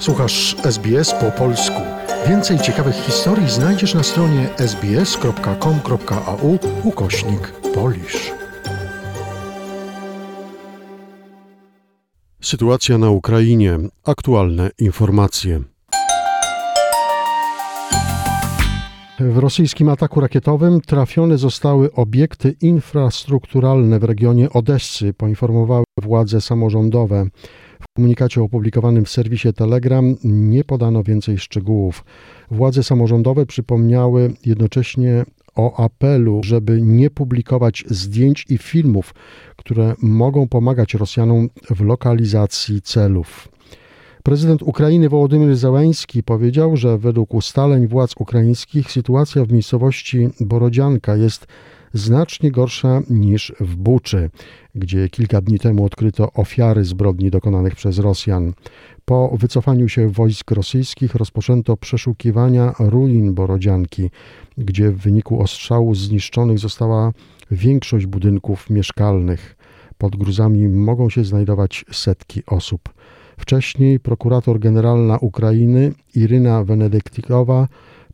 Słuchasz SBS po polsku. Więcej ciekawych historii znajdziesz na stronie sbs.com.au ukośnik polisz. Sytuacja na Ukrainie. Aktualne informacje. W rosyjskim ataku rakietowym trafione zostały obiekty infrastrukturalne w regionie Odessy, poinformowały władze samorządowe. W komunikacie opublikowanym w serwisie Telegram nie podano więcej szczegółów. Władze samorządowe przypomniały jednocześnie o apelu, żeby nie publikować zdjęć i filmów, które mogą pomagać Rosjanom w lokalizacji celów. Prezydent Ukrainy Wołodymyr Zełański powiedział, że według ustaleń władz ukraińskich sytuacja w miejscowości Borodzianka jest znacznie gorsza niż w Buczy, gdzie kilka dni temu odkryto ofiary zbrodni dokonanych przez Rosjan. Po wycofaniu się wojsk rosyjskich rozpoczęto przeszukiwania ruin Borodzianki, gdzie w wyniku ostrzału zniszczonych została większość budynków mieszkalnych. Pod gruzami mogą się znajdować setki osób. Wcześniej prokurator generalna Ukrainy Iryna Wenedyktikowa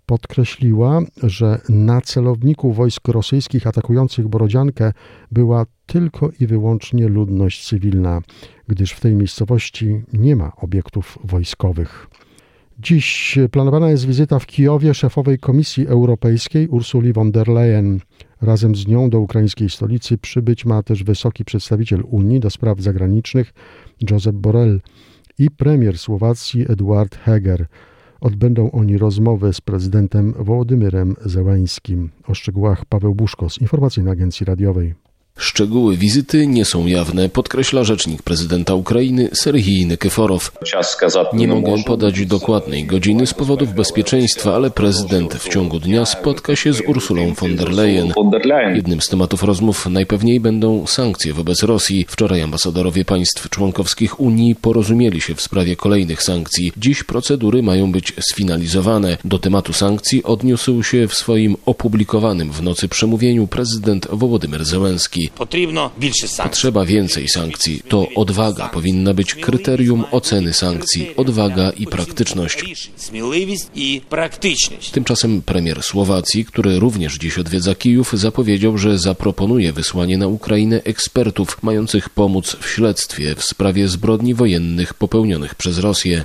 podkreśliła, że na celowniku wojsk rosyjskich atakujących Borodziankę była tylko i wyłącznie ludność cywilna, gdyż w tej miejscowości nie ma obiektów wojskowych. Dziś planowana jest wizyta w Kijowie szefowej Komisji Europejskiej Ursuli von der Leyen. Razem z nią do ukraińskiej stolicy przybyć ma też wysoki przedstawiciel Unii do spraw zagranicznych Josep Borrell i premier Słowacji Eduard Heger. Odbędą oni rozmowę z prezydentem Wołodymyrem Zełańskim. O szczegółach Paweł Buszko z Informacyjnej Agencji Radiowej. Szczegóły wizyty nie są jawne, podkreśla rzecznik prezydenta Ukrainy Serhii Nekeforow. Nie mogę podać dokładnej godziny z powodów bezpieczeństwa, ale prezydent w ciągu dnia spotka się z Ursulą von der Leyen. Jednym z tematów rozmów najpewniej będą sankcje wobec Rosji. Wczoraj ambasadorowie państw członkowskich Unii porozumieli się w sprawie kolejnych sankcji. Dziś procedury mają być sfinalizowane. Do tematu sankcji odniósł się w swoim opublikowanym w nocy przemówieniu prezydent Wołodymyr Zełenski. Potrzeba więcej sankcji. To odwaga powinna być kryterium oceny sankcji. Odwaga i praktyczność. Tymczasem premier Słowacji, który również dziś odwiedza Kijów, zapowiedział, że zaproponuje wysłanie na Ukrainę ekspertów mających pomóc w śledztwie w sprawie zbrodni wojennych popełnionych przez Rosję.